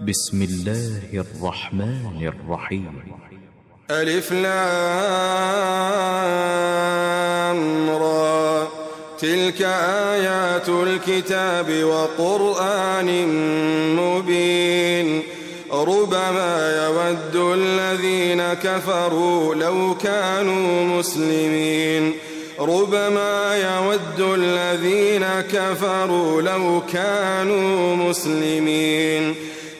بسم الله الرحمن الرحيم. ألف لام را. تلك آيات الكتاب وقرآن مبين. ربما يود الذين كفروا لو كانوا مسلمين. ربما يود الذين كفروا لو كانوا مسلمين.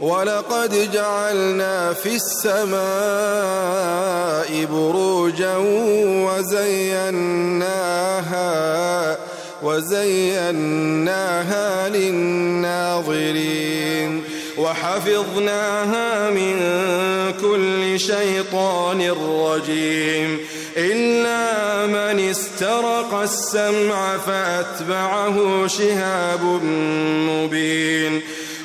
ولقد جعلنا في السماء بروجا وزيناها وزيناها للناظرين. وحفظناها من كل شيطان رجيم. إلا من استرق السمع فأتبعه شهاب مبين.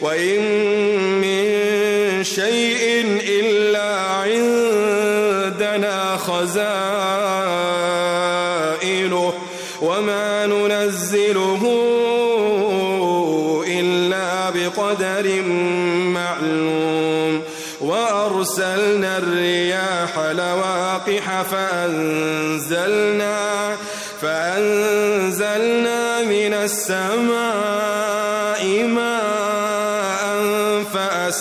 وإن من شيء إلا عندنا خزائنه وما ننزله إلا بقدر معلوم وأرسلنا الرياح لواقح فأنزلنا فأنزلنا من السماء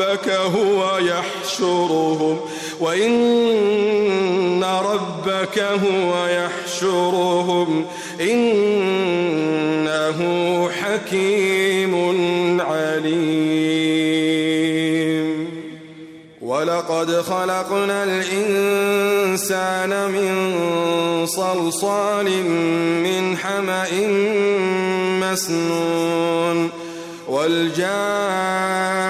ربك هو يحشرهم وإن ربك هو يحشرهم إنه حكيم عليم. ولقد خلقنا الإنسان من صلصال من حمأ مسنون والجان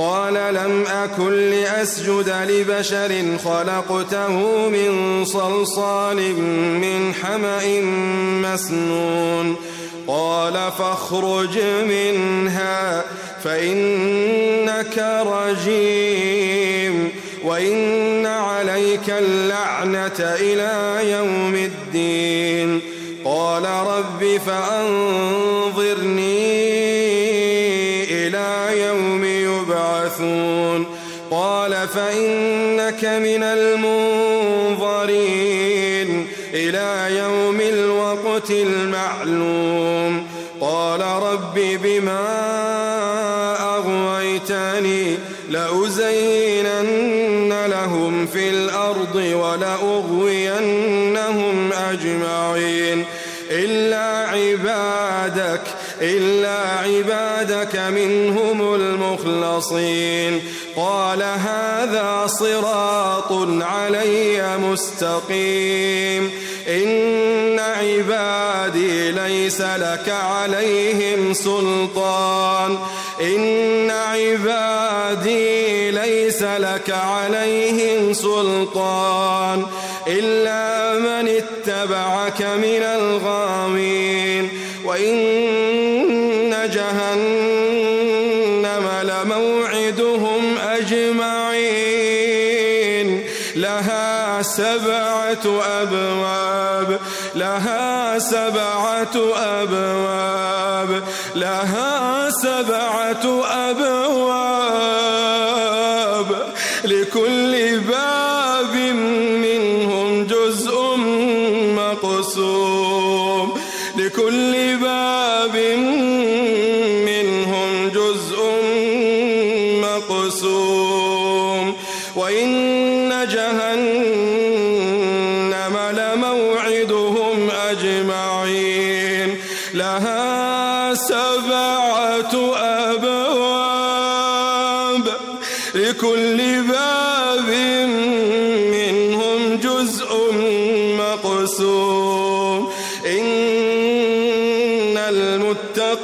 قال لم أكن لأسجد لبشر خلقته من صلصال من حمأ مسنون. قال فاخرج منها فإنك رجيم. وإن عليك اللعنة إلى يوم الدين. قال رب فأنظرني فإنك من المنظرين إلى يوم الوقت المعلوم. قال رب بما أغويتني لأزينن لهم في الأرض ولأغوينهم أجمعين. إلا عبادك إلا عبادك منهم المخلصين. قال هذا صراط علي مستقيم. إن عبادي ليس لك عليهم سلطان. إن عبادي ليس لك عليهم سلطان. إلا من اتبعك من الغاوين. وإن جهنم سبعة أبواب لها سبعة أبواب لها سبعة أبواب. لكل باب منهم جزء مقسوم. لكل باب منهم جزء مقسوم. وإن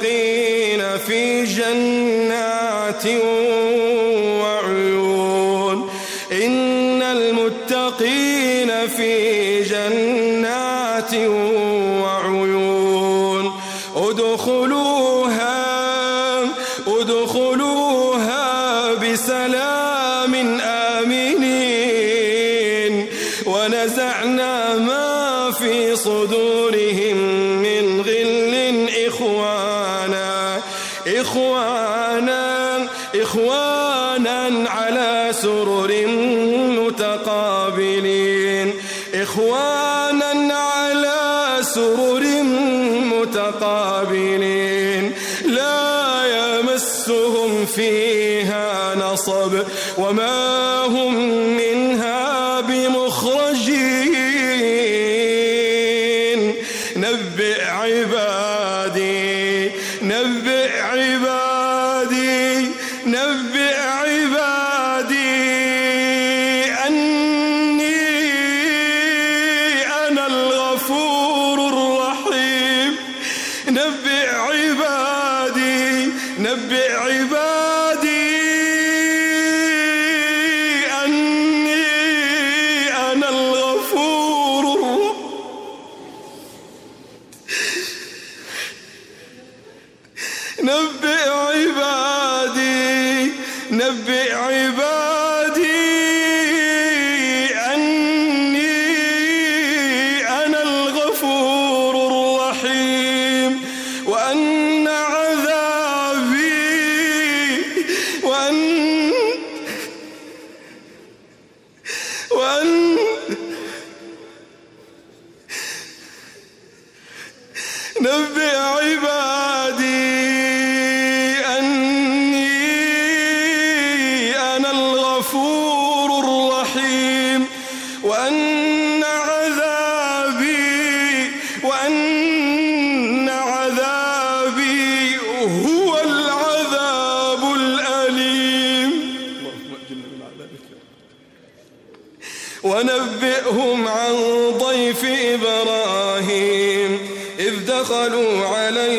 المتقين في جنات وعيون. إن المتقين في جنات وعيون إخوانا على سرر متقابلين. إخوانا على سرر متقابلين. لا يمسهم فيها نصب وما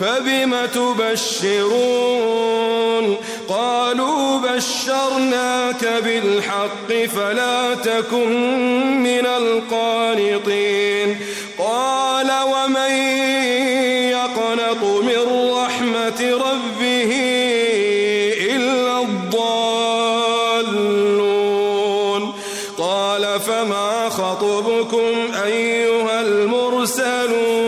فبم تبشرون؟ قالوا بشرناك بالحق فلا تكن من القانطين. قال ومن يقنط من رحمة ربه إلا الضالون؟ قال فما خطبكم أيها المرسلون؟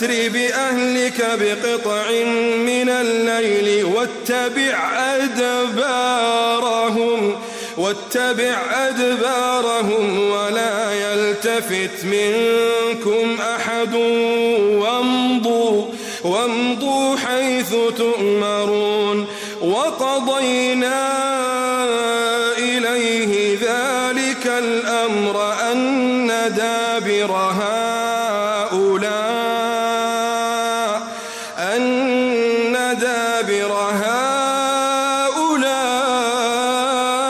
فأسر بأهلك بقطع من الليل واتبع أدبارهم واتبع أدبارهم ولا يلتفت منكم أحد. وامضوا وامضوا حيث تؤمرون. وقضينا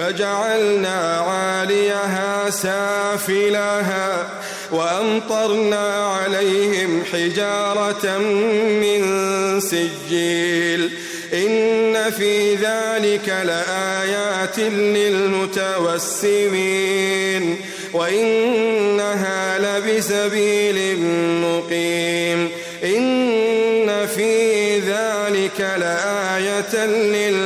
فجعلنا عاليها سافلها وأمطرنا عليهم حجارة من سجيل إن في ذلك لآيات للمتوسمين وإنها لبسبيل مقيم إن في ذلك لآية للمؤمنين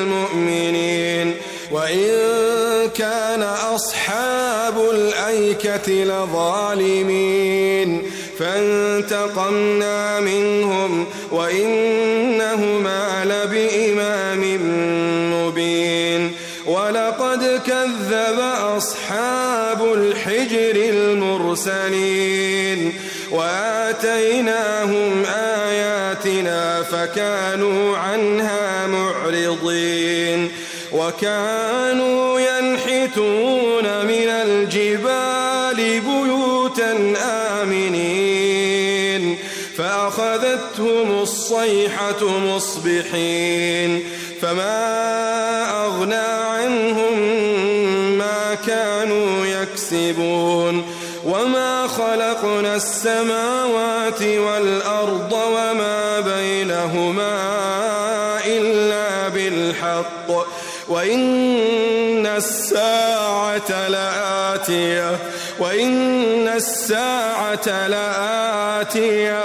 لظالمين فانتقمنا منهم وإنهما لبإمام مبين. ولقد كذب أصحاب الحجر المرسلين. وآتيناهم آياتنا فكانوا عنها معرضين. وكانوا ينحتون من الجبال الصيحة مصبحين فما أغنى عنهم ما كانوا يكسبون وما خلقنا السماوات والأرض وما بينهما إلا بالحق وإن الساعة لآتية وإن الساعة لآتية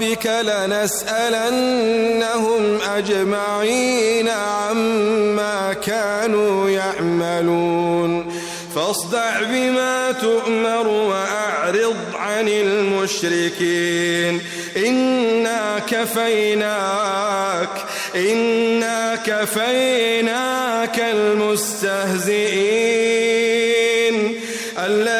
فوربك لنسألنهم أجمعين عما كانوا يعملون. فاصدع بما تؤمر وأعرض عن المشركين. إنا كفيناك إنا كفيناك المستهزئين. الذين